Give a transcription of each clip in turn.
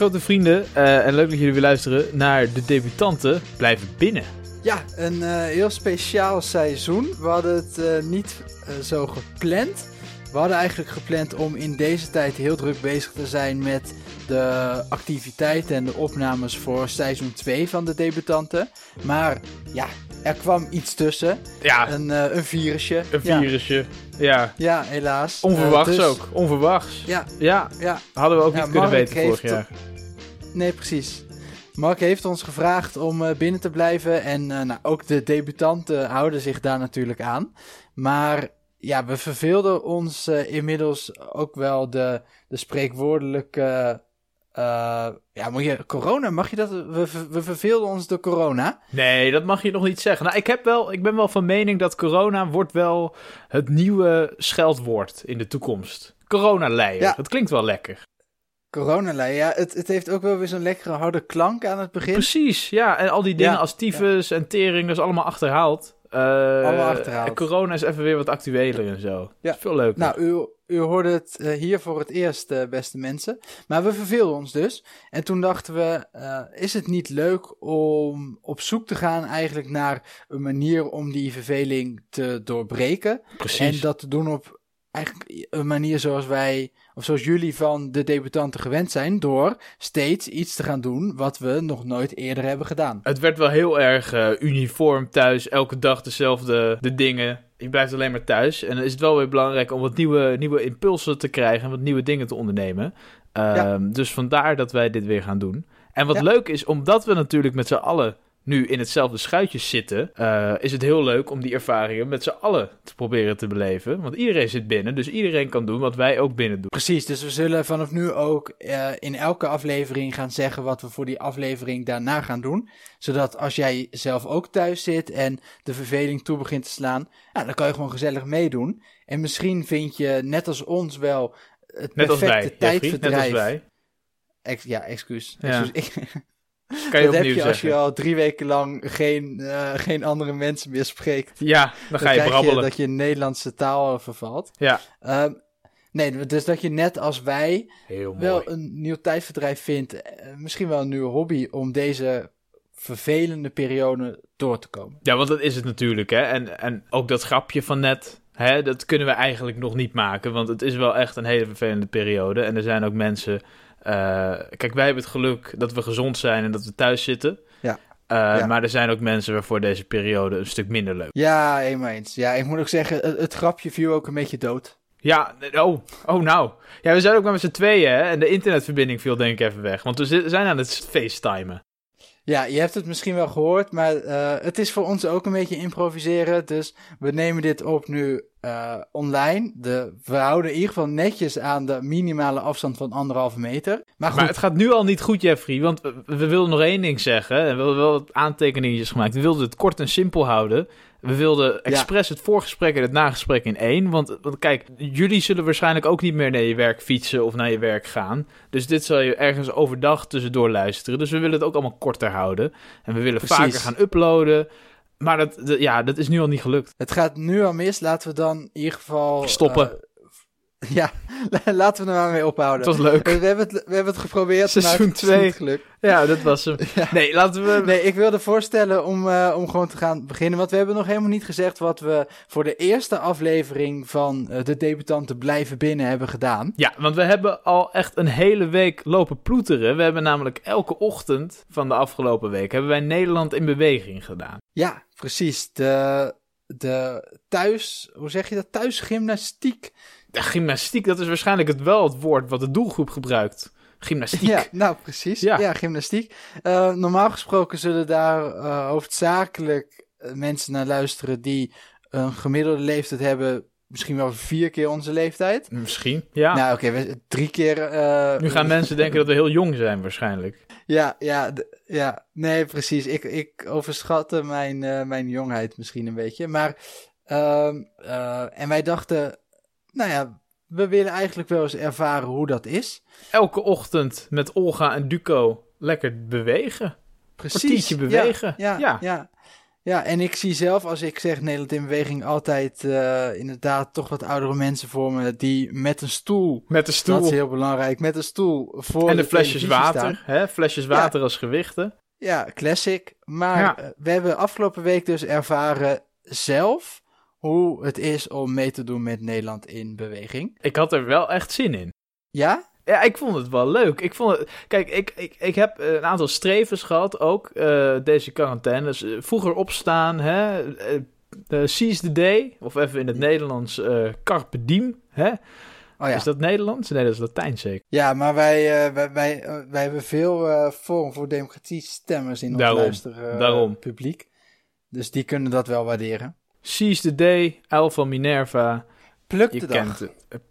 grote vrienden, uh, en leuk dat jullie weer luisteren naar de debutanten blijven binnen. Ja, een uh, heel speciaal seizoen. We hadden het uh, niet zo gepland. We hadden eigenlijk gepland om in deze tijd heel druk bezig te zijn met de activiteiten en de opnames voor seizoen 2 van de debutanten. Maar ja, er kwam iets tussen. Ja. Een, uh, een virusje. Een virusje, ja. Ja, helaas. Onverwachts uh, dus... ook, onverwachts. Ja. Ja, ja. hadden we ook ja, niet kunnen weten vorig jaar. Nee, precies. Mark heeft ons gevraagd om uh, binnen te blijven. En nou, ook de debutanten houden zich daar natuurlijk aan. Maar ja, we verveelden ons inmiddels ook wel de, de spreekwoordelijke uh, ja, moet je, corona, mag je dat? We, we verveelden ons door corona. Nee, dat mag je nog niet zeggen. Nou, ik, heb wel, ik ben wel van mening dat corona wordt wel het nieuwe scheldwoord in de toekomst. Corona-leier, ja. dat klinkt wel lekker. Corona-leier, ja, het, het heeft ook wel weer zo'n lekkere harde klank aan het begin. Precies, ja. En al die dingen als tyfus en tering, dat is allemaal achterhaald. Uh, achterhaald. Corona is even weer wat actueler en zo. Ja. veel leuker. Nou, u, u hoorde het uh, hier voor het eerst, uh, beste mensen. Maar we verveelden ons dus. En toen dachten we, is het niet leuk om op zoek te gaan eigenlijk naar een manier om die verveling te doorbreken? Precies. En dat te doen op eigenlijk een manier zoals wij, of zoals jullie van de debutanten gewend zijn, door steeds iets te gaan doen wat we nog nooit eerder hebben gedaan. Het werd wel heel erg uh, uniform thuis, elke dag dezelfde de dingen. Je blijft alleen maar thuis. En dan is het wel weer belangrijk om wat nieuwe, nieuwe impulsen te krijgen en wat nieuwe dingen te ondernemen. Um, ja. Dus vandaar dat wij dit weer gaan doen. En wat ja. leuk is, omdat we natuurlijk met z'n allen nu in hetzelfde schuitje zitten, uh, is het heel leuk om die ervaringen met z'n allen te proberen te beleven. Want iedereen zit binnen, dus iedereen kan doen wat wij ook binnen doen. Precies, dus we zullen vanaf nu ook uh, in elke aflevering gaan zeggen wat we voor die aflevering daarna gaan doen. Zodat als jij zelf ook thuis zit en de verveling toe begint te slaan, dan kan je gewoon gezellig meedoen. En misschien vind je, net als ons wel, het net perfecte als wij, tijdverdrijf. Net als wij. Ex ja, excuus. Ja. excuus. Kan je dat heb je zeggen. als je al drie weken lang geen, uh, geen andere mensen meer spreekt. Ja, dan ga je brabbelen. Je dat je Nederlandse taal vervalt. Ja. Um, nee, dus dat je net als wij Heel wel een nieuw tijdverdrijf vindt. Uh, misschien wel een nieuwe hobby om deze vervelende periode door te komen. Ja, want dat is het natuurlijk. Hè? En, en ook dat grapje van net, hè, dat kunnen we eigenlijk nog niet maken. Want het is wel echt een hele vervelende periode. En er zijn ook mensen... Uh, kijk, wij hebben het geluk dat we gezond zijn en dat we thuis zitten. Ja. Uh, Ja. Maar er zijn ook mensen waarvoor deze periode een stuk minder leuk. Ja, helemaal eens. Ja, ik moet ook zeggen, het, het grapje viel ook een beetje dood. Ja, oh, oh nou. Ja, we zijn ook maar met z'n tweeën, hè. En de internetverbinding viel denk ik even weg. Want we zi- zijn aan het facetimen. Ja, je hebt het misschien wel gehoord, maar uh, het is voor ons ook een beetje improviseren. Dus we nemen dit op nu uh, online. De, we houden in ieder geval netjes aan de minimale afstand van anderhalve meter. Maar goed, Maar het gaat nu al niet goed, Jeffrey. Want we, we wilden nog één ding zeggen. En we hadden wel wat aantekeningetjes gemaakt. We wilden het kort en simpel houden. We wilden expres het voorgesprek en het nagesprek in één. Want, want kijk, jullie zullen waarschijnlijk ook niet meer naar je werk fietsen of naar je werk gaan. Dus dit zal je ergens overdag tussendoor luisteren. Dus we willen het ook allemaal korter houden. En we willen Precies. vaker gaan uploaden. Maar dat, dat- ja, dat is nu al niet gelukt. het gaat nu al mis. Laten we dan in ieder geval... Stoppen. eh, ja, laten we er maar mee ophouden. Het was leuk. We hebben het, we hebben het geprobeerd. Seizoen het is twee. niet gelukt. Ja, dat was hem. Ja. Nee, laten we... Nee, ik wilde voorstellen om, uh, om gewoon te gaan beginnen. Want we hebben nog helemaal niet gezegd wat we voor de eerste aflevering van uh, de debutanten blijven binnen hebben gedaan. Ja, want we hebben al echt een hele week lopen ploeteren. We hebben namelijk elke ochtend van de afgelopen week... hebben wij Nederland in beweging gedaan. Ja, precies. De, de thuis, hoe zeg je dat? Thuisgymnastiek. De gymnastiek, dat is waarschijnlijk het wel het woord wat de doelgroep gebruikt. Gymnastiek. Ja, nou precies. Ja. Ja, gymnastiek. Uh, normaal gesproken zullen daar uh, hoofdzakelijk uh, mensen naar luisteren die een gemiddelde leeftijd hebben. Misschien wel vier keer onze leeftijd. Misschien, ja. Nou, oké, we drie keer. eh, nu gaan mensen denken dat we heel jong zijn waarschijnlijk. Ja, ja, ja. Nee, precies. Ik, ik overschatte mijn, eh, mijn jongheid misschien een beetje. Maar, ehm, eh, en wij dachten, nou ja, we willen eigenlijk wel eens ervaren hoe dat is. Elke ochtend met Olga en Duco lekker bewegen. Precies. Kwartiertje bewegen. Ja, ja, Ja. ja. Ja, en ik zie zelf, als ik zeg Nederland in beweging, altijd uh, inderdaad toch wat oudere mensen voor me die met een stoel. Met een stoel. Dat is heel belangrijk. Met een stoel voor. En de, flesjes water, hè? Flesjes water als gewichten. Ja, classic. Maar eh, we hebben afgelopen week dus ervaren zelf hoe het is om mee te doen met Nederland in beweging. Ik had er wel echt zin in. Ja? Ja, ik vond het wel leuk. Ik vond het... Kijk, ik, ik, ik heb een aantal strevens gehad ook, uh, deze quarantaine. Dus, uh, vroeger opstaan, hè. Uh, seize the day, of even in het Nederlands carpe diem, hè. Oh ja. Is dat Nederlands? Nee, dat is Latijn zeker. Ja, maar wij, wij, wij, wij hebben veel Forum voor Democratie stemmers in ons luisteren publiek. Dus die kunnen dat wel waarderen. Seize the day, van Minerva. Pluk de dag.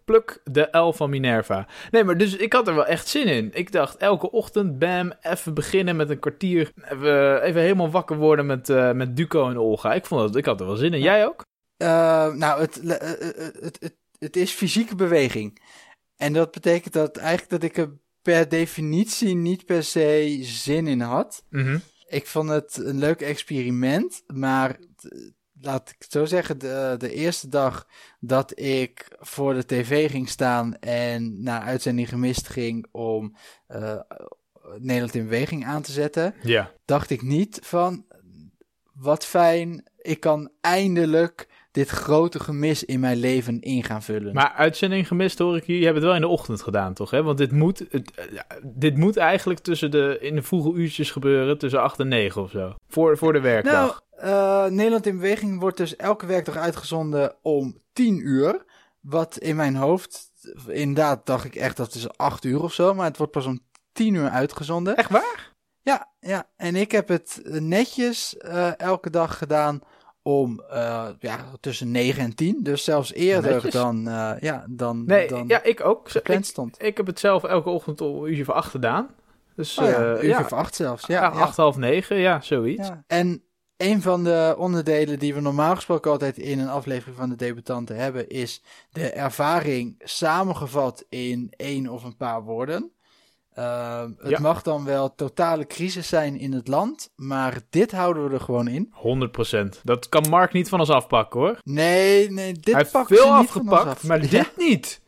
Pluk de L van Minerva. Nee, maar dus ik had er wel echt zin in. Ik dacht elke ochtend, bam, even beginnen met een kwartier. Even, even helemaal wakker worden met, uh, met Duco en Olga. Ik, vond dat, ik had er wel zin in. Jij ook? Uh, nou, het, uh, het, het, het is fysieke beweging. En dat betekent dat eigenlijk dat ik er per definitie niet per se zin in had. Mm -hmm. Ik vond het een leuk experiment, maar laat ik het zo zeggen, de, de eerste dag dat ik voor de tv ging staan en naar uitzending gemist ging om uh, Nederland in beweging aan te zetten, ja. dacht ik niet van wat fijn, ik kan eindelijk dit grote gemis in mijn leven in gaan vullen. Maar uitzending gemist hoor ik hier. Je hebt het wel in de ochtend gedaan, toch? Hè? Want dit moet, het, dit moet eigenlijk tussen de, in de vroege uurtjes gebeuren, tussen 8 en 9 of zo. Voor, voor de werkdag. Nou, uh, Nederland in Beweging wordt dus elke werkdag uitgezonden om 10 uur. Wat in mijn hoofd, inderdaad dacht ik echt dat het is 8 uur of zo. Maar het wordt pas om 10 uur uitgezonden. Echt waar? Ja, ja. En ik heb het netjes uh, elke dag gedaan om uh, ja, tussen 9 en 10. Dus zelfs eerder Netjes. dan, uh, ja, dan, nee, dan ja, ik ook. gepland stond. Ik, ik, heb het zelf elke ochtend om uurtje voor 8 gedaan. Dus, oh ja, uh, uurtje ja. voor 8 zelfs. Ja, 8, half 9, ja, zoiets. En een van de onderdelen die we normaal gesproken altijd in een aflevering van de debutanten hebben, is de ervaring samengevat in één of een paar woorden. Uh, het ja. mag dan wel totale crisis zijn in het land, maar dit houden we er gewoon in. 100%. Dat kan Mark niet van ons afpakken hoor. Nee, nee, dit Hij pakt veel afgepakt, af. maar dit niet.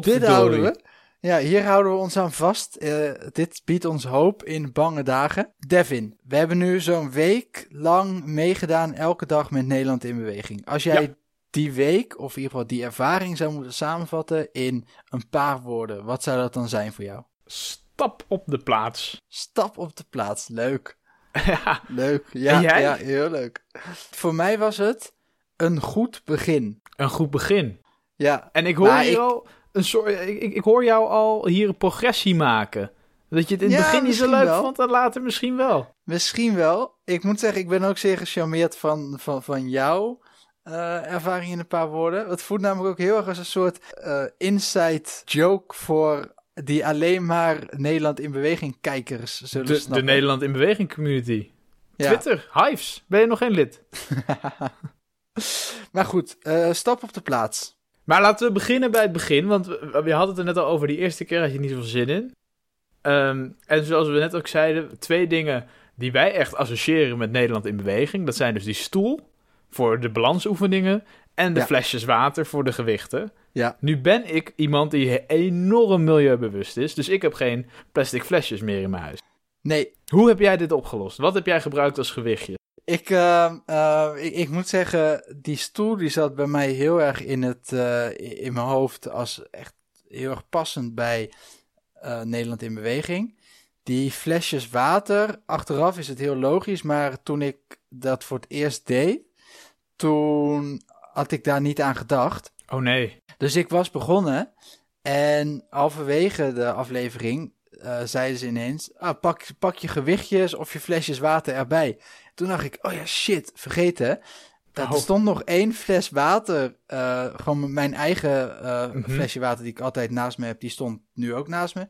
dit houden we. Ja, hier houden we ons aan vast. Uh, dit biedt ons hoop in bange dagen. Devin, we hebben nu zo'n week lang meegedaan elke dag met Nederland in beweging. Als jij ja. die week, of in ieder geval die ervaring zou moeten samenvatten in een paar woorden, wat zou dat dan zijn voor jou? Stap op de plaats. Stap op de plaats, leuk. ja. Leuk, ja, ja, heel leuk. Voor mij was het een goed begin. Een goed begin. Ja. En ik hoor hier ik... al een soort, ik, ik, ik, hoor jou al hier een progressie maken. Dat je het in het ja, begin niet zo leuk wel. vond en later misschien wel. Misschien wel. Ik moet zeggen, ik ben ook zeer gecharmeerd van, van, van jouw uh, ervaring in een paar woorden. Het voelt namelijk ook heel erg als een soort uh, inside joke voor die alleen maar Nederland in beweging kijkers zullen de, snappen. De Nederland in beweging community. Ja. Twitter, Hives, ben je nog geen lid? maar goed, uh, stap op de plaats. Maar laten we beginnen bij het begin, want we, we hadden het er net al over. Die eerste keer had je niet zoveel zin in. Um, en zoals we net ook zeiden, twee dingen die wij echt associëren met Nederland in beweging. Dat zijn dus die stoel voor de balansoefeningen en de ja. flesjes water voor de gewichten. Ja. Nu ben ik iemand die enorm milieubewust is, dus ik heb geen plastic flesjes meer in mijn huis. Nee. Hoe heb jij dit opgelost? Wat heb jij gebruikt als gewichtje? Ik, uh, uh, ik, ik, moet zeggen, die stoel die zat bij mij heel erg in, het, uh, in mijn hoofd als echt heel erg passend bij uh, Nederland in beweging. Die flesjes water, achteraf is het heel logisch, maar toen ik dat voor het eerst deed, toen had ik daar niet aan gedacht. Oh nee. Dus ik was begonnen en halverwege de aflevering uh, zeiden ze ineens: ah, pak, pak je gewichtjes of je flesjes water erbij. Toen dacht ik: oh ja, shit, vergeten. Er oh. stond nog één fles water, uh, gewoon mijn eigen uh, mm -hmm. flesje water die ik altijd naast me heb, die stond nu ook naast me.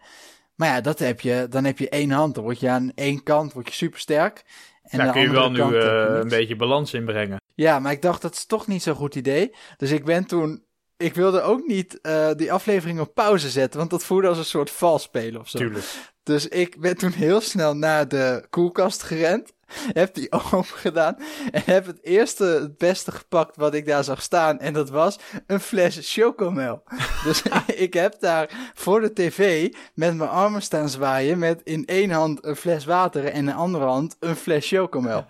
Maar ja, dat heb je, dan heb je één hand, dan word je aan één kant word je super sterk. En Daar kun je wel nu uh, een beetje balans in brengen. Ja, maar ik dacht dat is toch niet zo'n goed idee. Dus ik ben toen ik wilde ook niet uh, die aflevering op pauze zetten, want dat voelde als een soort vals spelen of zo. Tuurlijk. Dus ik ben toen heel snel naar de koelkast gerend. heb die open gedaan en heb het eerste, het beste gepakt wat ik daar zag staan. En dat was een fles chocomel. dus ik heb daar voor de tv met mijn armen staan zwaaien met in één hand een fles water en in de andere hand een fles chocomel.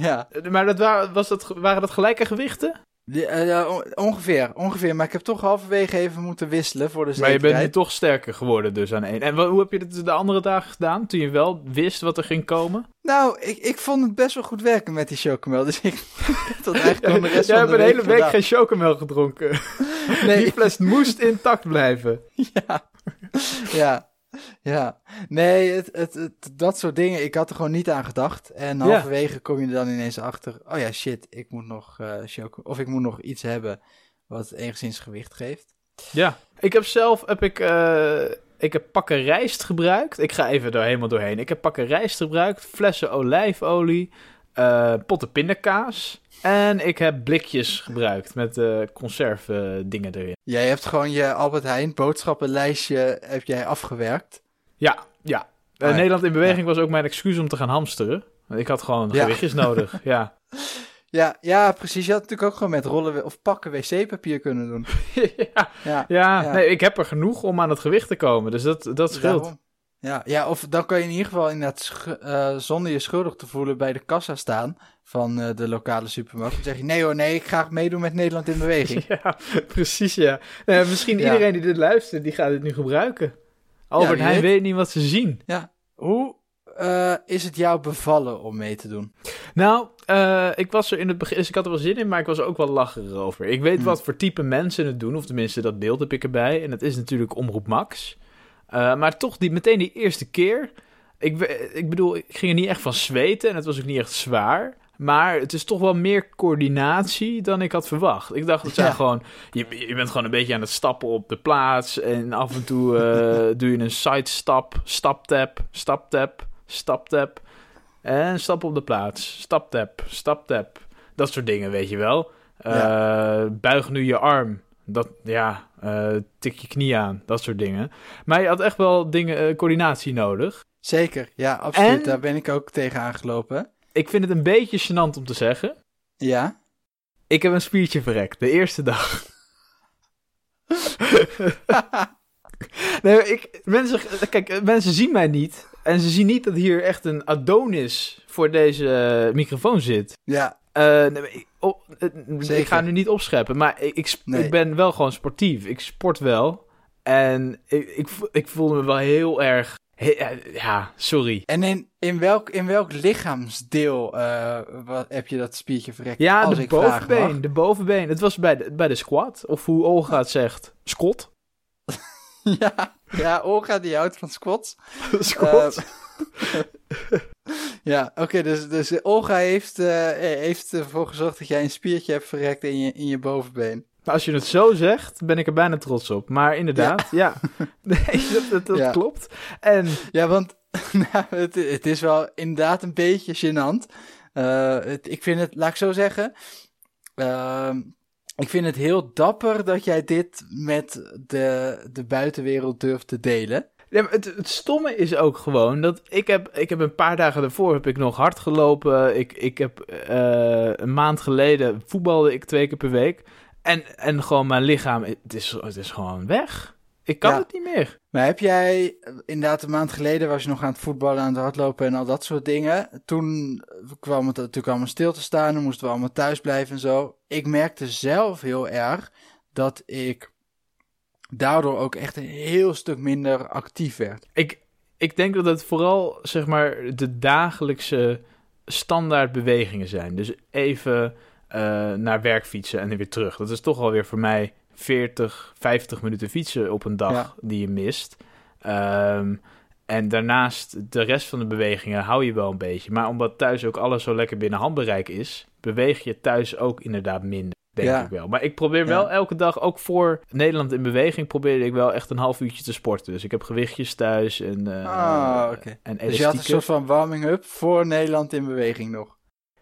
Ja. Maar dat waren, was dat, waren dat gelijke gewichten? Uh, ongeveer, ongeveer. Maar ik heb toch halverwege even moeten wisselen voor de zekerheid. Maar je bent nu toch sterker geworden dus aan één. En wat, hoe heb je het de andere dagen gedaan, toen je wel wist wat er ging komen? Nou, ik, ik vond het best wel goed werken met die chocomel. Dus ik tot eigenlijk ja, de rest Jij hebt een hele week geen chocomel gedronken. Nee. Die fles moest intact blijven. Ja, ja. Ja, nee, het, het, dat soort dingen, ik had er gewoon niet aan gedacht. En halverwege kom je er dan ineens achter, oh ja, shit, ik moet nog uh, of ik moet nog iets hebben wat enigszins gewicht geeft. Ja, ik heb zelf, heb ik, uh, ik heb pakken rijst gebruikt. Ik ga even er helemaal doorheen. Ik heb pakken rijst gebruikt, flessen olijfolie, uh, potten pindakaas. En ik heb blikjes gebruikt met uh, conserve dingen erin. Jij hebt gewoon je Albert Heijn boodschappenlijstje heb jij afgewerkt? Ja, ja. Oh, Nederland in beweging was ook mijn excuus om te gaan hamsteren. Ik had gewoon gewichtjes nodig, ja. Ja, ja, precies. Je had natuurlijk ook gewoon met rollen of pakken wc-papier kunnen doen. ja, ja, ja, Nee, ik heb er genoeg om aan het gewicht te komen, dus dat, dat scheelt. Ja, ja, of dan kan je in ieder geval inderdaad uh, zonder je schuldig te voelen bij de kassa staan van uh, de lokale supermarkt. Dan zeg je, nee hoor, nee, ik ga meedoen met Nederland in beweging. ja, precies ja. Uh, misschien iedereen die dit luistert, die gaat dit nu gebruiken. Albert ja, Heijn weet niet wat ze zien. Ja, hoe uh, is het jou bevallen om mee te doen? Nou, ik was er in het begin, dus ik had er wel zin in, maar ik was er ook wel lacherig over. Ik weet hm. wat voor type mensen het doen, of tenminste dat beeld heb ik erbij. En dat is natuurlijk Omroep Max. Uh, maar toch, die, meteen die eerste keer. Ik, ik bedoel, ik ging er niet echt van zweten en het was ook niet echt zwaar. Maar het is toch wel meer coördinatie dan ik had verwacht. Ik dacht, het zijn gewoon... Je, je bent gewoon een beetje aan het stappen op de plaats. En af en toe uh, doe je een sidestap, staptap, staptap, staptap. En stap op de plaats, staptap, staptap. Dat soort dingen, weet je wel. Uh, Buig nu je arm. Dat, ja, uh, tik je knie aan, dat soort dingen. Maar je had echt wel dingen, coördinatie nodig. Zeker, ja, absoluut. Daar ben ik ook tegen aangelopen. Ik vind het een beetje gênant om te zeggen. Ja? Ik heb een spiertje verrekt, de eerste dag. nee, ik, mensen, kijk, mensen zien mij niet. En ze zien niet dat hier echt een Adonis voor deze microfoon zit. Ja. Uh, nee, ik, oh, ik, ga nu niet opscheppen, maar ik, ik, ik, ben wel gewoon sportief. Ik sport wel. En ik, ik, ik voel me wel heel erg ja, sorry. En in, in, welk, in welk lichaamsdeel uh, wat, heb je dat spiertje verrekt? Ja, de bovenbeen. De bovenbeen. Het was bij de, bij de squat. Of hoe Olga het zegt. Squat. ja, ja, Olga die houdt van squats. squat. Uh, ja, oké. dus, dus Olga heeft, uh, heeft ervoor gezorgd dat jij een spiertje hebt verrekt in je, in je bovenbeen. Als je het zo zegt, ben ik er bijna trots op. Maar inderdaad, ja. Nee, dat, dat, klopt. En... Ja, want nou, het, het, is wel inderdaad een beetje gênant. Uh, het, ik vind het, laat ik zo zeggen... Uh, ik vind het heel dapper dat jij dit met de, de buitenwereld durft te delen. Ja, het, het, stomme is ook gewoon dat ik heb, ik heb een paar dagen daarvoor heb ik nog hard gelopen. Ik, ik heb uh, een maand geleden voetbalde ik twee keer per week. En, en gewoon mijn lichaam, het is, het is gewoon weg. Ik kan het niet meer. Maar heb jij, inderdaad een maand geleden was je nog aan het voetballen, aan het hardlopen en al dat soort dingen. Toen kwam het natuurlijk allemaal stil te staan en moesten we allemaal thuis blijven en zo. Ik merkte zelf heel erg dat ik daardoor ook echt een heel stuk minder actief werd. Ik, ik denk dat het vooral, zeg maar, de dagelijkse standaard bewegingen zijn. Dus even uh, naar werk fietsen en weer terug. Dat is toch alweer voor mij 40, 50 minuten fietsen op een dag die je mist. Um, en daarnaast de rest van de bewegingen hou je wel een beetje. Maar omdat thuis ook alles zo lekker binnen handbereik is, beweeg je thuis ook inderdaad minder. Denk ik wel. Maar ik probeer wel elke dag, ook voor Nederland in beweging, probeerde ik wel echt een half uurtje te sporten. Dus ik heb gewichtjes thuis en, uh, ah, okay. en Dus je had een soort van warming-up voor Nederland in beweging nog?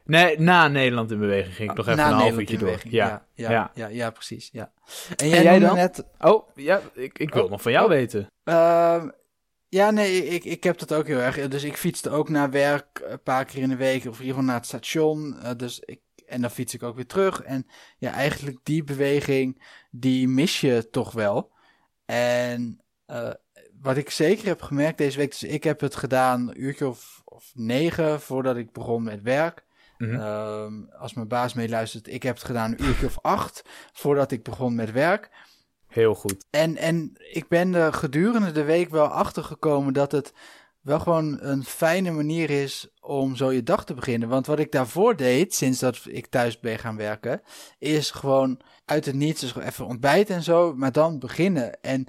Nee, na Nederland in beweging ging ik nog even een half uurtje door. Ja. Ja, ja, ja. ja, precies. Ja. En jij, en jij dan? Net... Oh, ja, ik, ik wil nog van jou weten. Uh, Ja, nee, ik, ik heb dat ook heel erg. Dus ik fietste ook naar werk een paar keer in de week. Of in ieder geval naar het station. Uh, dus ik, en dan fiets ik ook weer terug. En ja, eigenlijk die beweging, die mis je toch wel. En uh, wat ik zeker heb gemerkt deze week, dus ik heb het gedaan een uurtje of, of negen voordat ik begon met werk. Mm -hmm. als mijn baas meeluistert, ik heb het gedaan een uurtje of acht voordat ik begon met werk. Heel goed. En, en ik ben er gedurende de week wel achter gekomen dat het wel gewoon een fijne manier is om zo je dag te beginnen. Want wat ik daarvoor deed, sinds dat ik thuis ben gaan werken, is gewoon uit het niets, dus even ontbijten en zo, maar dan beginnen. En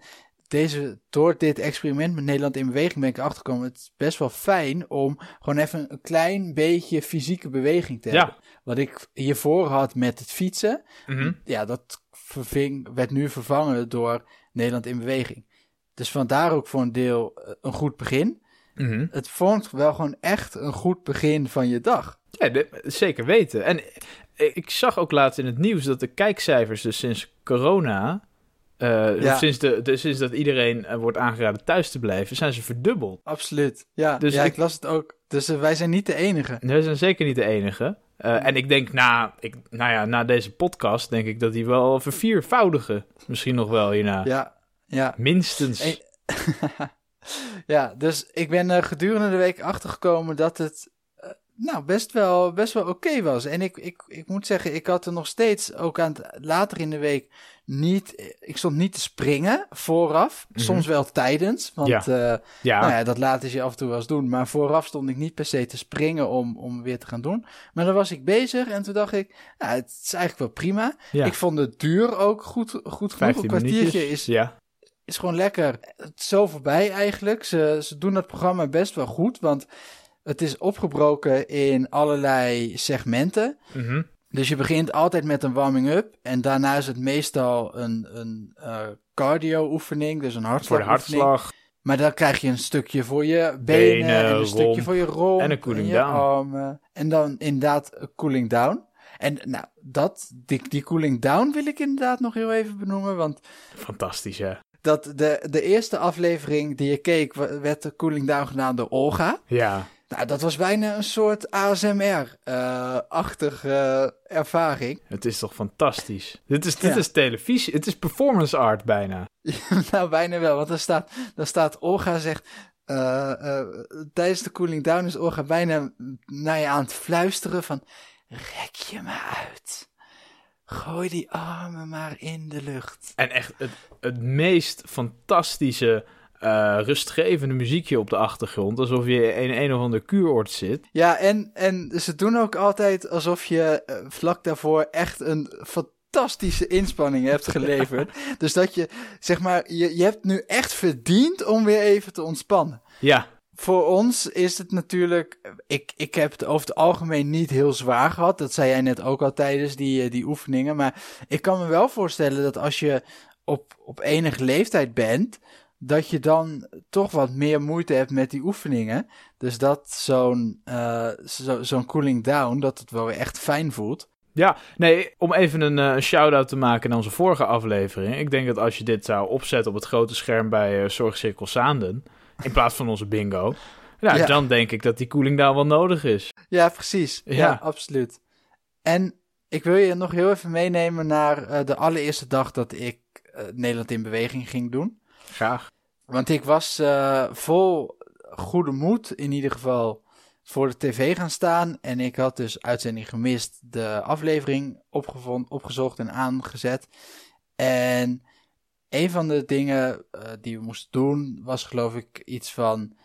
deze, door dit experiment met Nederland in beweging ben ik achtergekomen. Het is best wel fijn om gewoon even een klein beetje fysieke beweging te hebben. Wat ik hiervoor had met het fietsen, Mhm. ja, dat verving, werd nu vervangen door Nederland in beweging. Dus vandaar ook voor een deel eh, een goed begin. Mhm. Het vormt wel gewoon echt een goed begin van je dag. Ja, zeker weten. En ik zag ook laatst in het nieuws dat de kijkcijfers dus sinds corona... eh, Ja. sinds, de, de- sinds dat iedereen eh, wordt aangeraden thuis te blijven, zijn ze verdubbeld. Absoluut. Ja, Dus ja ik- ik las het ook. Dus eh, wij zijn niet de enige. We zijn zeker niet de enige. En ik denk na, ik, nou ja, na deze podcast, denk ik dat die wel verviervoudigen. Misschien nog wel hierna. Ja, ja. Minstens. ja, dus ik ben er gedurende de week achtergekomen dat het eh, nou best wel, best wel oké was. En ik, ik, ik moet zeggen, ik had er nog steeds ook aan het, later in de week niet. Ik stond niet te springen vooraf. Mhm. Soms wel tijdens. Want Ja. ja. ja, nou ja, dat laten ze je af en toe wel eens doen. Maar vooraf stond ik niet per se te springen om, om weer te gaan doen. Maar dan was ik bezig en toen dacht ik, nou, het is eigenlijk wel prima. ja. Ik vond de duur ook goed, goed genoeg. Een 15 kwartiertje minuutjes. is, Ja, is gewoon lekker. Het is zo voorbij eigenlijk. Ze, ze doen het programma best wel goed, want het is opgebroken in allerlei segmenten. Mhm. Dus je begint altijd met een warming-up en daarna is het meestal een, een eh, cardio-oefening, dus een voor de hartslag. Maar dan krijg je een stukje voor je benen, Benen, en een stukje voor je romp en een cooling down. armen. En dan inderdaad een cooling down. En nou, dat, die, die cooling down wil ik inderdaad nog heel even benoemen, want Fantastisch, hè? Dat de, de eerste aflevering die je keek, werd de cooling down gedaan door Olga. Ja, Nou, dat was bijna een soort ASMR-achtige ervaring. het is toch fantastisch. Dit is, dit Ja. is televisie, het is performance art bijna. nou, bijna wel, want er staat, daar staat Olga zegt... eh, eh, tijdens de cooling down is Olga bijna naar je aan het fluisteren van... Rek je me uit. Gooi die armen maar in de lucht. En echt het, het meest fantastische, eh, rustgevende muziekje op de achtergrond. Alsof je in een of ander kuuroord zit. Ja, en, en ze doen ook altijd alsof je eh, vlak daarvoor echt een fantastische inspanning hebt geleverd. dus dat je, zeg maar, je, je hebt nu echt verdiend om weer even te ontspannen. Ja, Voor ons is het natuurlijk, ik, ik heb het over het algemeen niet heel zwaar gehad. Dat zei jij net ook al tijdens die, eh, die oefeningen. Maar ik kan me wel voorstellen dat als je op, op enige leeftijd bent, dat je dan toch wat meer moeite hebt met die oefeningen. Dus dat zo'n eh, zo, zo'n cooling down, dat het wel echt fijn voelt. Ja, nee, om even een, een shout-out te maken naar onze vorige aflevering. Ik denk dat als je dit zou opzetten op het grote scherm bij eh, Zorgcirkel Zaanden, in plaats van onze bingo, nou, Ja. dan denk ik dat die cooling down wel nodig is. Ja, precies. Ja, Ja. absoluut. En ik wil je nog heel even meenemen naar eh, de allereerste dag dat ik eh, Nederland in beweging ging doen. Graag. Want ik was eh, vol goede moed, in ieder geval, voor de tv gaan staan. En ik had dus uitzending gemist, de aflevering opgevond, opgezocht en aangezet. En een van de dingen eh, die we moesten doen, was geloof ik iets van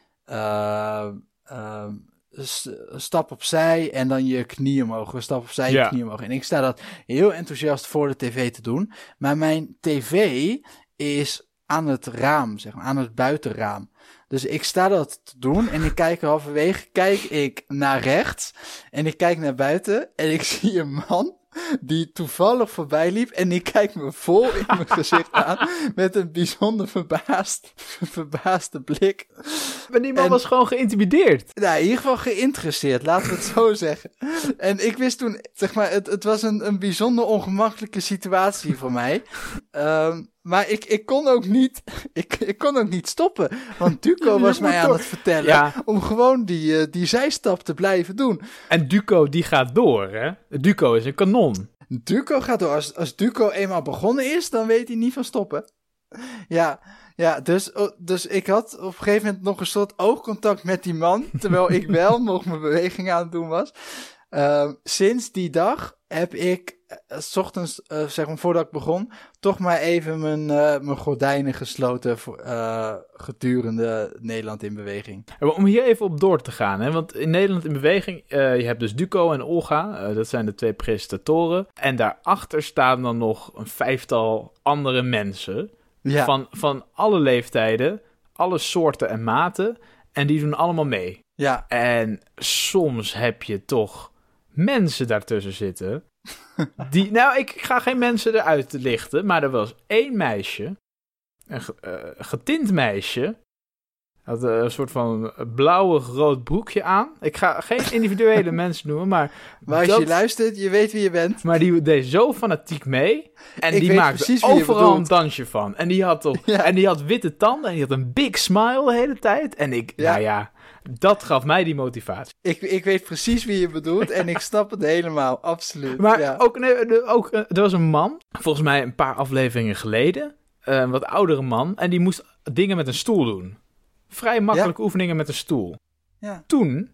een stap opzij en dan je knie omhoog. Een stap opzij, je Ja. knie omhoog. En ik sta dat heel enthousiast voor de tv te doen. Maar mijn tv is aan het raam, zeg maar, aan het buitenraam. Dus ik sta dat te doen en ik kijk halverwege, kijk ik naar rechts en ik kijk naar buiten en ik zie een man die toevallig voorbij liep en die kijkt me vol in mijn gezicht aan met een bijzonder verbaasd, verbaasde blik. Maar die man En- was gewoon geïntimideerd. Nou, in ieder geval geïnteresseerd, laten we het zo zeggen. En ik wist toen, zeg maar, het, het was een, een bijzonder ongemakkelijke situatie voor mij. Ehm, maar ik, ik kon ook niet, ik, ik kon ook niet stoppen. Want Duco was mij aan het vertellen Ja. om gewoon die, eh, die zijstap te blijven doen. En Duco, die gaat door, hè? Duco is een kanon. Duco gaat door. Als, als Duco eenmaal begonnen is, dan weet hij niet van stoppen. Ja, ja dus, oh, dus ik had op een gegeven moment nog een soort oogcontact met die man. Terwijl ik wel nog mijn beweging aan het doen was. Ehm, sinds die dag heb ik, s ochtends, eh, zeg maar voordat ik begon, toch maar even mijn, eh, mijn gordijnen gesloten voor, eh, gedurende Nederland in beweging. Om hier even op door te gaan, hè? want in Nederland in beweging, eh, je hebt dus Duco en Olga, eh, dat zijn de twee presentatoren. En daarachter staan dan nog een vijftal andere mensen Ja, van, van alle leeftijden, alle soorten en maten. En die doen allemaal mee. ja, En soms heb je toch mensen daartussen zitten. Die, nou, ik ga geen mensen eruit lichten, maar er was één meisje, een eh, getint meisje. Had eh, een soort van blauwig-rood broekje aan. Ik ga geen individuele mensen noemen, maar, maar als dat- je luistert, je weet wie je bent. maar die deed zo fanatiek mee. En Ik die maakte overal een dansje van. En die, had op, Ja. en die had witte tanden en die had een big smile de hele tijd. En ik, Ja. nou ja, dat gaf mij die motivatie. Ik, ik weet precies wie je bedoelt en ik snap het helemaal, absoluut. Maar ja. ook, nee, er- ook, eh, er was een man, volgens mij een paar afleveringen geleden, eh, een wat oudere man, en die moest dingen met een stoel doen. Vrij makkelijke oefeningen met een stoel. Ja. Toen,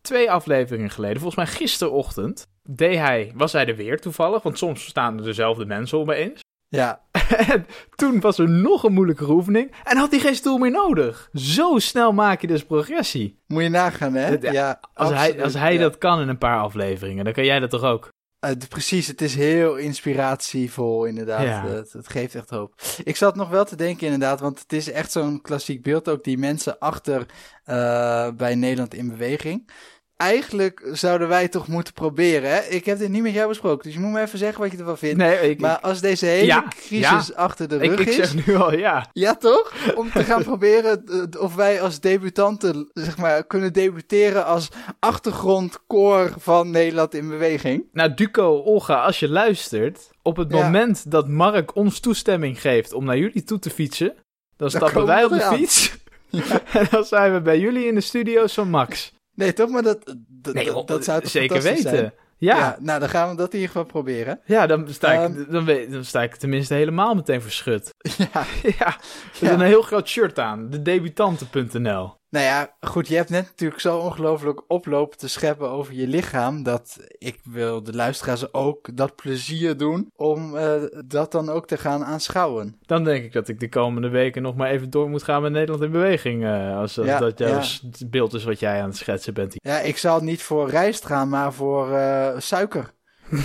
twee afleveringen geleden, volgens mij gisterochtend, deed hij, was hij er weer toevallig, want soms staan er dezelfde mensen opeens. ja, En toen was er nog een moeilijkere oefening en had hij geen stoel meer nodig. Zo snel maak je dus progressie. moet je nagaan, hè? Ja, Ja, Als hij, als hij ja. dat kan in een paar afleveringen, dan kan jij dat toch ook? Eh, precies, het is heel inspiratievol, inderdaad. Ja. Het, het geeft echt hoop. Ik zat nog wel te denken, inderdaad, want het is echt zo'n klassiek beeld ook, die mensen achter eh, bij Nederland in beweging. Eigenlijk zouden wij toch moeten proberen, hè? Ik heb dit niet met jou besproken, dus je moet me even zeggen wat je ervan vindt. Nee, ik, maar als deze hele Ja, crisis achter de ik, rug ik is... zeg nu al ja. Ja, toch? Om te gaan proberen eh, of wij als debutanten, zeg maar, kunnen debuteren als achtergrondkoor van Nederland in beweging. Nou, Duco, Olga, als je luistert, op het Ja. moment dat Mark ons toestemming geeft om naar jullie toe te fietsen, dan stappen wij op de fiets. en dan zijn we bij jullie in de studio's van Max. Nee, toch? Maar dat, dat, Nee, dat, dat zou toch zeker weten. zijn? Ja, Ja. ja. nou dan gaan we dat in ieder geval proberen. dan, sta ik, Ehm. dan, weet- dan sta ik tenminste helemaal meteen verschut. Ja. ja, er Ja. is een heel groot shirt aan. De debutanten.nl. Nou ja, goed, je hebt net natuurlijk zo ongelooflijk oplopen te scheppen over je lichaam, dat ik wil de luisteraars ook dat plezier doen om eh, dat dan ook te gaan aanschouwen. Dan denk ik dat ik de komende weken nog maar even door moet gaan met Nederland in beweging. eh, als, als Ja, dat jouw ja. beeld is wat jij aan het schetsen bent. Ja, ik zal niet voor rijst gaan, maar voor eh, suiker.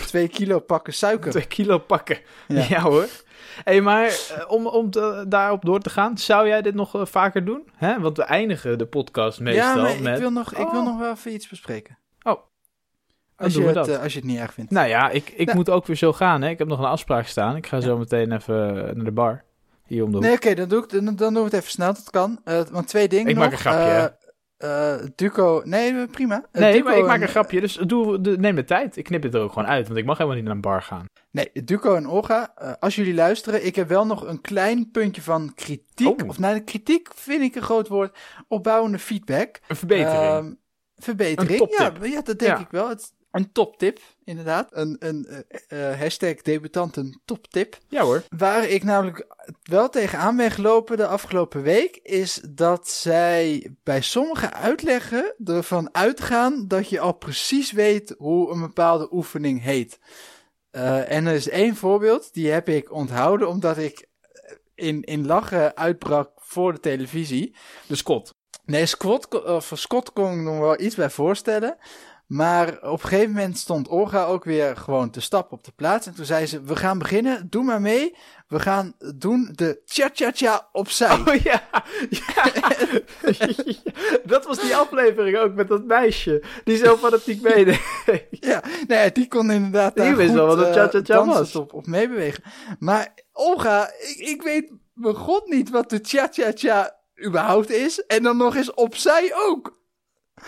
Twee kilo pakken suiker. Twee kilo pakken. Ja. Ja, hoor. hey, maar eh, om, om te- daarop door te gaan, zou jij dit nog eh, vaker doen? Hè? Want we eindigen de podcast meestal ja, met... ik wil, nog, ik wil Oh. nog wel even iets bespreken. Oh. Als je, het, dat. eh, als je het niet erg vindt. Nou ja, ik, ik Nou. moet ook weer zo gaan. Hè? Ik heb nog een afspraak staan. Ik ga Ja. zo meteen even naar de bar. Hier om de hoek. Nee, oké, dan, doe ik, dan, dan doen we het even snel. Dat kan. Want twee dingen Ik nog. maak een grapje, eh, Duco... Nee, prima. Eh, nee, Duco maar ik maak en- een grapje. Dus doe, de, neem de tijd. Ik knip dit er ook gewoon uit. Want ik mag helemaal niet naar een bar gaan. Nee, Duco en Olga, eh, als jullie luisteren, ik heb wel nog een klein puntje van kritiek. Oh. Of nou, kritiek vind ik een groot woord. Opbouwende feedback. Een verbetering. Ehm, verbetering. Een. Ja, ja, dat denk Ja. ik wel. Het, een toptip, inderdaad. Een, een eh, hashtag debutanten toptip. ja hoor. Waar ik namelijk wel tegenaan ben gelopen de afgelopen week, is dat zij bij sommige uitleggen ervan uitgaan dat je al precies weet hoe een bepaalde oefening heet. Eh, en er is één voorbeeld, die heb ik onthouden omdat ik in, in lachen uitbrak voor de televisie. De Scott. Nee, squat, of Scott kon ik nog wel iets bij voorstellen. Maar op een gegeven moment stond Olga ook weer gewoon te stappen op de plaats. En toen zei ze, we gaan beginnen, doe maar mee. We gaan doen de cha-cha-cha opzij. Oh ja. ja. dat was die aflevering ook met dat meisje. Die zo fanatiek meedeed. Ja, nou ja, die kon inderdaad Die daar wist goed, wel wat een eh, cha-cha-cha was. Op, op meebewegen. Maar Olga, ik, ik weet mijn god niet wat de cha-cha-cha überhaupt is. En dan nog eens opzij ook.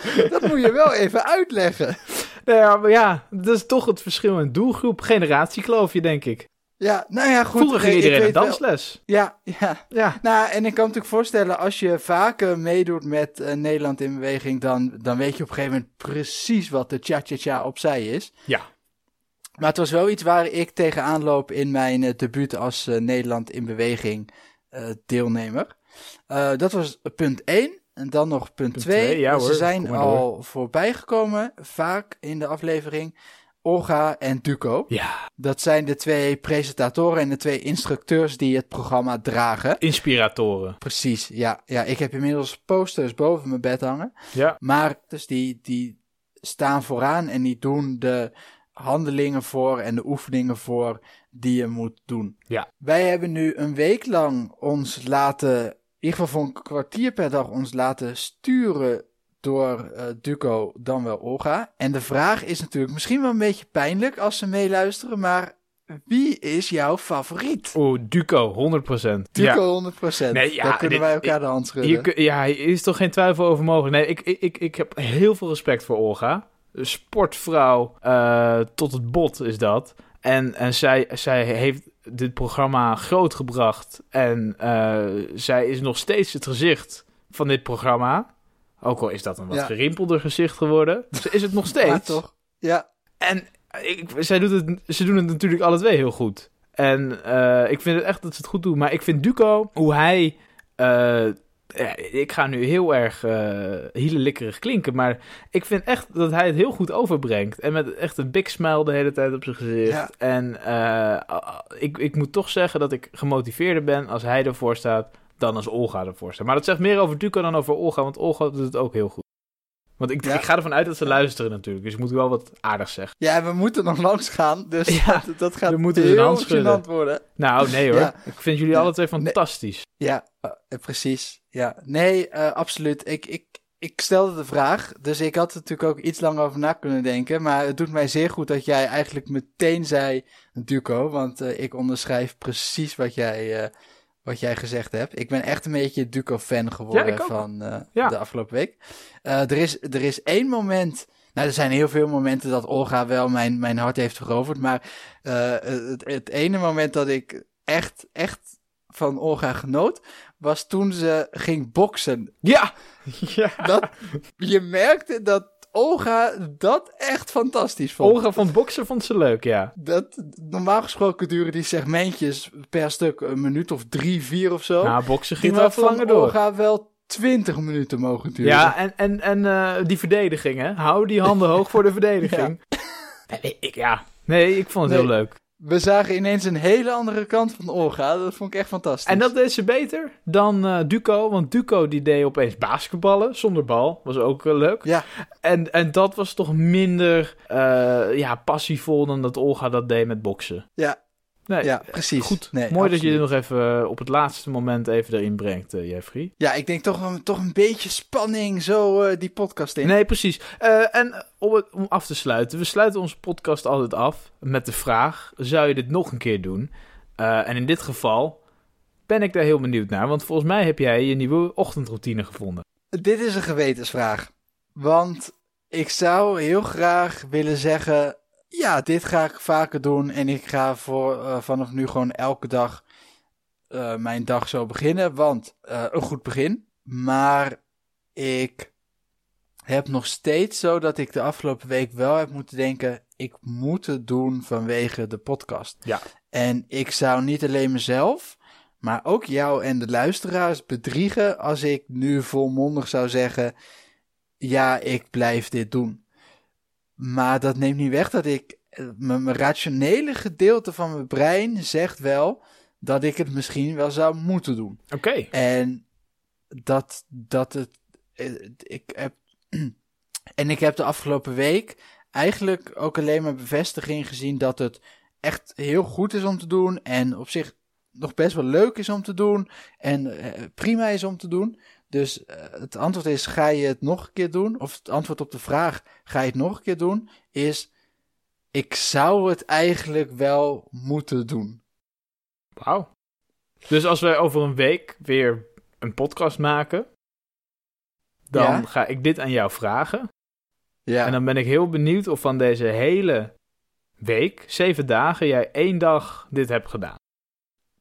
Dat moet je wel even uitleggen. Nou ja, maar ja, dat is toch het verschil in doelgroep. Generatiekloof je, denk ik. Ja, nou ja, goed. Vroeger ging iedereen wel- dansles. Ja, ja. Ja. Nou, en ik kan me natuurlijk voorstellen, als je vaker meedoet met eh, Nederland in beweging, dan, dan weet je op een gegeven moment precies wat de cha-cha-cha opzij is. Ja. Maar het was wel iets waar ik tegenaan loop in mijn eh, debuut als eh, Nederland in beweging deelnemer. Dat was punt 1. En dan nog punt Punt 2. twee, ja Ze hoor, zijn al voorbij gekomen, vaak in de aflevering. Olga en Duco. Ja. Dat zijn de twee presentatoren en de twee instructeurs die het programma dragen. Inspiratoren. Precies, ja. ja. Ik heb inmiddels posters boven mijn bed hangen. Ja. Maar dus die, die staan vooraan en die doen de handelingen voor en de oefeningen voor die je moet doen. Ja. Wij hebben nu een week lang ons laten, ieder geval voor een kwartier per dag, ons laten sturen door eh, Duco dan wel Olga. En de vraag is natuurlijk misschien wel een beetje pijnlijk als ze meeluisteren, maar wie is jouw favoriet? Oeh, Duco, 100%. Duco Ja. 100%. Nee, ja, Daar kunnen dit- wij elkaar de hand schudden. Hier, ja, hier is toch geen twijfel over mogelijk. Nee, ik, ik, ik, heb heel veel respect voor Olga. Sportvrouw eh, tot het bot is dat. En, en zij, zij heeft dit programma grootgebracht. En eh, zij is nog steeds het gezicht van dit programma. Ook al is dat een wat Ja. gerimpelder gezicht geworden. Ze is het nog Ja, steeds. toch? Ja, En ik, zij doet het, ze doen het natuurlijk alle twee heel goed. En eh, ik vind het echt dat ze het goed doen. Maar ik vind Duco, hoe hij... eh, ja, ik ga nu heel erg uh, klinken, maar ik vind echt dat hij het heel goed overbrengt. En met echt een big smile de hele tijd op zijn gezicht. Ja. En eh, ik, ik moet toch zeggen dat ik gemotiveerder ben als hij ervoor staat dan als Olga ervoor staat. Maar dat zegt meer over Duco dan over Olga, want Olga doet het ook heel goed. Want ik, Ja. ik ga ervan uit dat ze luisteren natuurlijk, dus ik moet wel wat aardigs zeggen. Ja, we moeten nog langs gaan, dus Ja, dat, dat gaat we moeten heel gênant worden. Nou, nee hoor. Ik vind jullie alle twee fantastisch. Ja, eh, precies. Ja, nee, eh, absoluut. Ik, ik, ik stelde de vraag, dus ik had er natuurlijk ook iets langer over na kunnen denken. Maar het doet mij zeer goed dat jij eigenlijk meteen zei Duco, want eh, ik onderschrijf precies wat jij, eh, wat jij gezegd hebt. Ik ben echt een beetje Duco-fan geworden Ja, van Ja. de afgelopen week. Er, is, er is één moment... Nou, er zijn heel veel momenten dat Olga wel mijn, mijn hart heeft veroverd. Maar het, het ene moment dat ik echt, echt van Olga genoot, was toen ze ging boksen. Ja! ja. Dat, je merkte dat Olga dat echt fantastisch vond. Olga van Boksen vond ze leuk, ja. Dat, normaal gesproken duren die segmentjes per stuk een minuut of drie, vier of zo. Nou, Boksen ging wel langer door. Olga wel 20 minuten mogen duren. Ja, en, en, en eh, die verdediging, hè. Hou die handen hoog voor de verdediging. Nee, ik, ja. nee, ik vond het Nee. heel leuk. We zagen ineens een hele andere kant van Olga. Dat vond ik echt fantastisch. En dat deed ze beter dan eh, Duco. Want Duco die deed opeens basketballen zonder bal. Was ook eh, leuk. Ja, En, en dat was toch minder eh, ja, passievol dan dat Olga dat deed met boksen. ja, Nee, ja, precies. Goed, Nee, mooi dat je nog even eh, op het laatste moment even erin brengt, eh, Jeffrey. Ja, ik denk toch een, toch een beetje spanning zo eh, die podcast in. Nee, precies. En om, het, om af te sluiten, we sluiten onze podcast altijd af met de vraag: zou je dit nog een keer doen? En in dit geval ben ik daar heel benieuwd naar, want volgens mij heb jij je nieuwe ochtendroutine gevonden. Dit is een gewetensvraag. Want ik zou heel graag willen zeggen: ja, dit ga ik vaker doen. En ik ga voor, eh, vanaf nu gewoon elke dag eh, mijn dag zo beginnen. Want eh, een goed begin. Maar ik heb nog steeds zo dat ik de afgelopen week wel heb moeten denken: ik moet het doen vanwege de podcast. Ja. En ik zou niet alleen mezelf, maar ook jou en de luisteraars bedriegen als ik nu volmondig zou zeggen: ja, ik blijf dit doen. Maar dat neemt niet weg dat ik, eh, mijn rationele gedeelte van mijn brein zegt wel dat ik het misschien wel zou moeten doen. Oké. En dat, dat het, eh, ik heb, en ik heb de afgelopen week eigenlijk ook alleen maar bevestiging gezien dat het echt heel goed is om te doen en op zich nog best wel leuk is om te doen en eh, prima is om te doen. Dus eh, het antwoord is, ga je het nog een keer doen? Of het antwoord op de vraag, ga je het nog een keer doen? Is, ik zou het eigenlijk wel moeten doen. Wauw. Dus als wij over een week weer een podcast maken, dan Ja. ga ik dit aan jou vragen. Ja, En dan ben ik heel benieuwd of van deze hele week, zeven dagen, jij één dag dit hebt gedaan.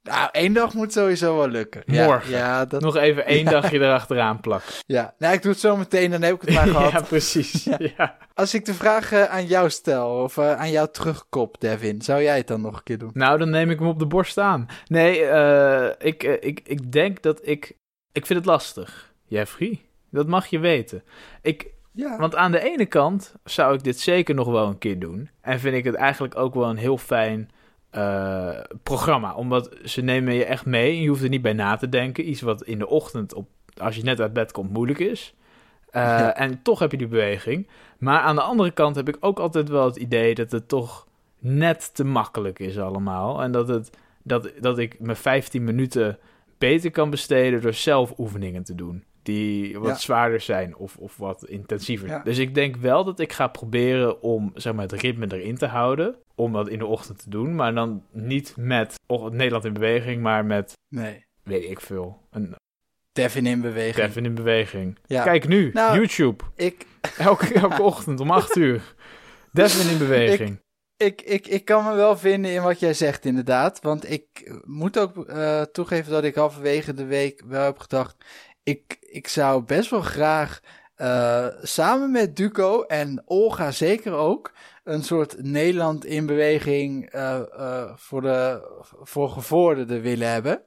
Nou, één dag moet sowieso wel lukken. Morgen. Ja, dat... Nog even één Ja. dagje erachteraan plakken. ja. Nou, ik doe het zo meteen, dan heb ik het maar gehad. ja, precies. Ja. Als ik de vraag aan jou stel, of eh, aan jou terugkop, Devin, zou jij het dan nog een keer doen? Nou, dan neem ik hem op de borst aan. Nee, eh, ik, eh, ik, ik denk dat ik... Ik vind het lastig, Jeffrey. Dat mag je weten. Ik, Ja. Want aan de ene kant zou ik dit zeker nog wel een keer doen. En vind ik het eigenlijk ook wel een heel fijn eh, programma. Omdat ze nemen je echt mee. En je hoeft er niet bij na te denken. Iets wat in de ochtend, op, als je net uit bed komt, moeilijk is. Eh, Ja. En toch heb je die beweging. Maar aan de andere kant heb ik ook altijd wel het idee dat het toch net te makkelijk is allemaal. En dat, het, dat, dat ik me 15 minuten beter kan besteden door zelf oefeningen te doen. Die wat Ja. zwaarder zijn of, of wat intensiever. Ja. Dus ik denk wel dat ik ga proberen om zeg maar, het ritme erin te houden. Om dat in de ochtend te doen. Maar dan niet met Nederland in beweging, maar met, Nee. weet ik veel, een Devin in beweging. Devin in beweging. Ja. Kijk nu, Nou, YouTube. Ik, Elke, elke ochtend om 8 uur. Devin in beweging. ik, ik, ik kan me wel vinden in wat jij zegt, inderdaad. Want ik moet ook eh, toegeven dat ik halverwege de week wel heb gedacht... Ik, ik zou best wel graag eh, samen met Duco en Olga zeker ook... een soort Nederland in beweging eh, eh, voor, de, voor gevorderden willen hebben.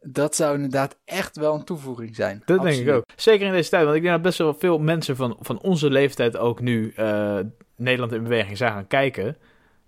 Dat zou inderdaad echt wel een toevoeging zijn. Dat denk ik ook. Zeker in deze tijd. Want ik denk dat best wel veel mensen van, van onze leeftijd ook nu Nederland in beweging zijn gaan kijken.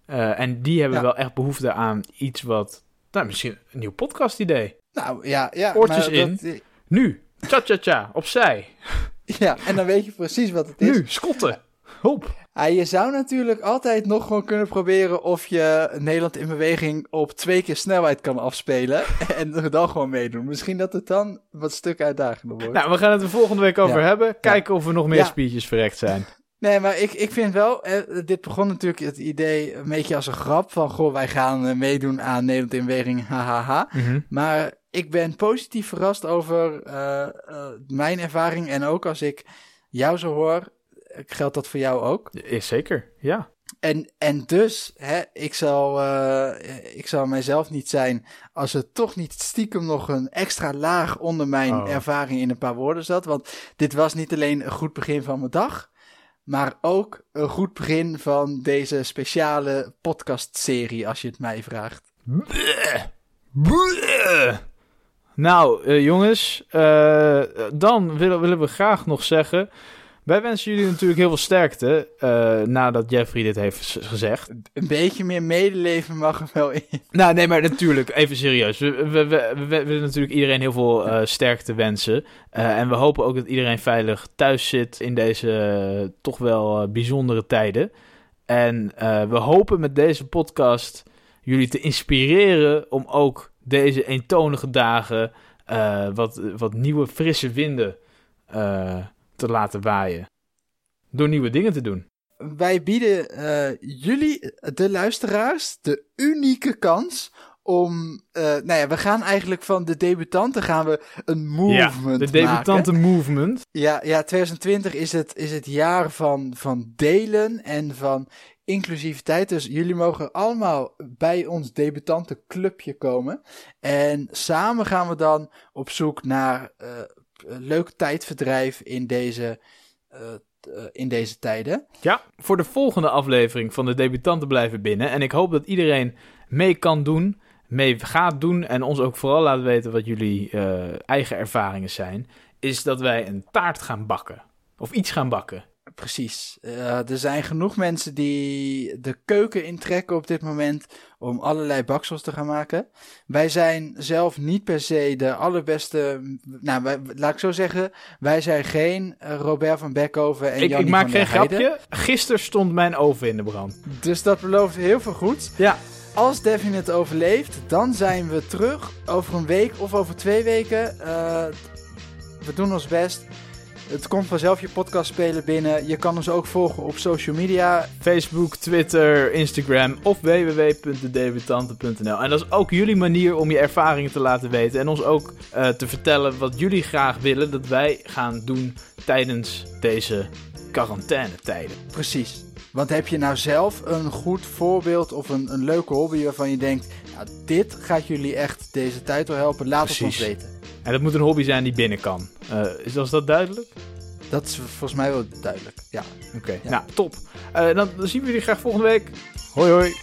En die hebben Ja. wel echt behoefte aan iets wat... Nou, misschien een nieuw podcast idee. Nou ja, ja. Oortjes maar in. dat- Nu. Tja-tja-tja. Opzij. ja, en dan weet je precies wat het is. Nu. Schotten. Hop. Ah, je zou natuurlijk altijd nog gewoon kunnen proberen of je Nederland in beweging op twee keer snelheid kan afspelen. en er dan gewoon meedoen. Misschien dat het dan wat stuk uitdagender wordt. Nou, we gaan het er volgende week over Ja. hebben. Kijken of we nog meer Ja. spiertjes verrekt zijn. Nee, maar ik, ik vind wel, eh, dit begon natuurlijk het idee een beetje als een grap van, goh, wij gaan eh, meedoen aan Nederland in beweging, hahaha. Mhm. Maar ik ben positief verrast over eh, eh, mijn ervaring en ook als ik jou zo hoor, geldt dat voor jou ook. Is zeker, ja. En, en dus, hè, ik, zal, eh, ik zal mijzelf niet zijn als er toch niet stiekem nog een extra laag onder mijn Oh. ervaring in een paar woorden zat. Want dit was niet alleen een goed begin van mijn dag, maar ook een goed begin van deze speciale podcastserie, als je het mij vraagt. Bleh. Bleh. Nou, eh, jongens, eh, dan willen, willen we graag nog zeggen. Wij wensen jullie natuurlijk heel veel sterkte. eh, nadat Jeffrey dit heeft gezegd. Een beetje meer medeleven mag er wel in. Nou, nee, maar natuurlijk, even serieus. We, we, we, we- we willen natuurlijk iedereen heel veel sterkte wensen. En we hopen ook dat iedereen veilig thuis zit in deze toch wel bijzondere tijden. En we hopen met deze podcast jullie te inspireren om ook deze eentonige dagen eh, wat, wat nieuwe frisse winden eh, te laten waaien. Door nieuwe dingen te doen. Wij bieden eh, jullie, de luisteraars, de unieke kans om... nou ja, we gaan eigenlijk van de debutanten gaan we een movement de debutante maken. movement. Ja, ja, 2020 is het, is het jaar van, van delen en van inclusiviteit. Dus jullie mogen allemaal bij ons debutantenclubje komen. En samen gaan we dan op zoek naar eh, leuk tijdverdrijf in deze, eh, eh, in deze tijden. Ja, voor de volgende aflevering van de debutanten blijven binnen. En ik hoop dat iedereen mee kan doen, mee gaat doen en ons ook vooral laat weten wat jullie eigen ervaringen zijn. Is dat wij een taart gaan bakken. Of iets gaan bakken. Precies. Eh, er zijn genoeg mensen die de keuken intrekken op dit moment om allerlei baksels te gaan maken. Wij zijn zelf niet per se de allerbeste. Nou, wij, laat ik zo zeggen, wij zijn geen eh, Robert van Beckhoven en Ik, Jannie ik maak geen grapje. Gisteren stond mijn oven in de brand. Dus dat belooft heel veel goed. Ja, Als Devin het overleeft, dan zijn we terug over een week of over twee weken. Eh, we doen ons best. Het komt vanzelf je podcast spelen binnen. Je kan ons ook volgen op social media. Facebook, Twitter, Instagram of www.dedebutanten.nl. En dat is ook jullie manier om je ervaringen te laten weten. En ons ook eh, te vertellen wat jullie graag willen dat wij gaan doen tijdens deze quarantainetijden. Precies. Want heb je nou zelf een goed voorbeeld of een, een leuke hobby waarvan je denkt, nou, dit gaat jullie echt deze tijd wel helpen, laat het ons weten. En dat moet een hobby zijn die binnen kan. Uh, is dat duidelijk? Dat is volgens mij wel duidelijk, ja. Oké, nou top. Dan, dan zien we jullie graag volgende week. Hoi hoi.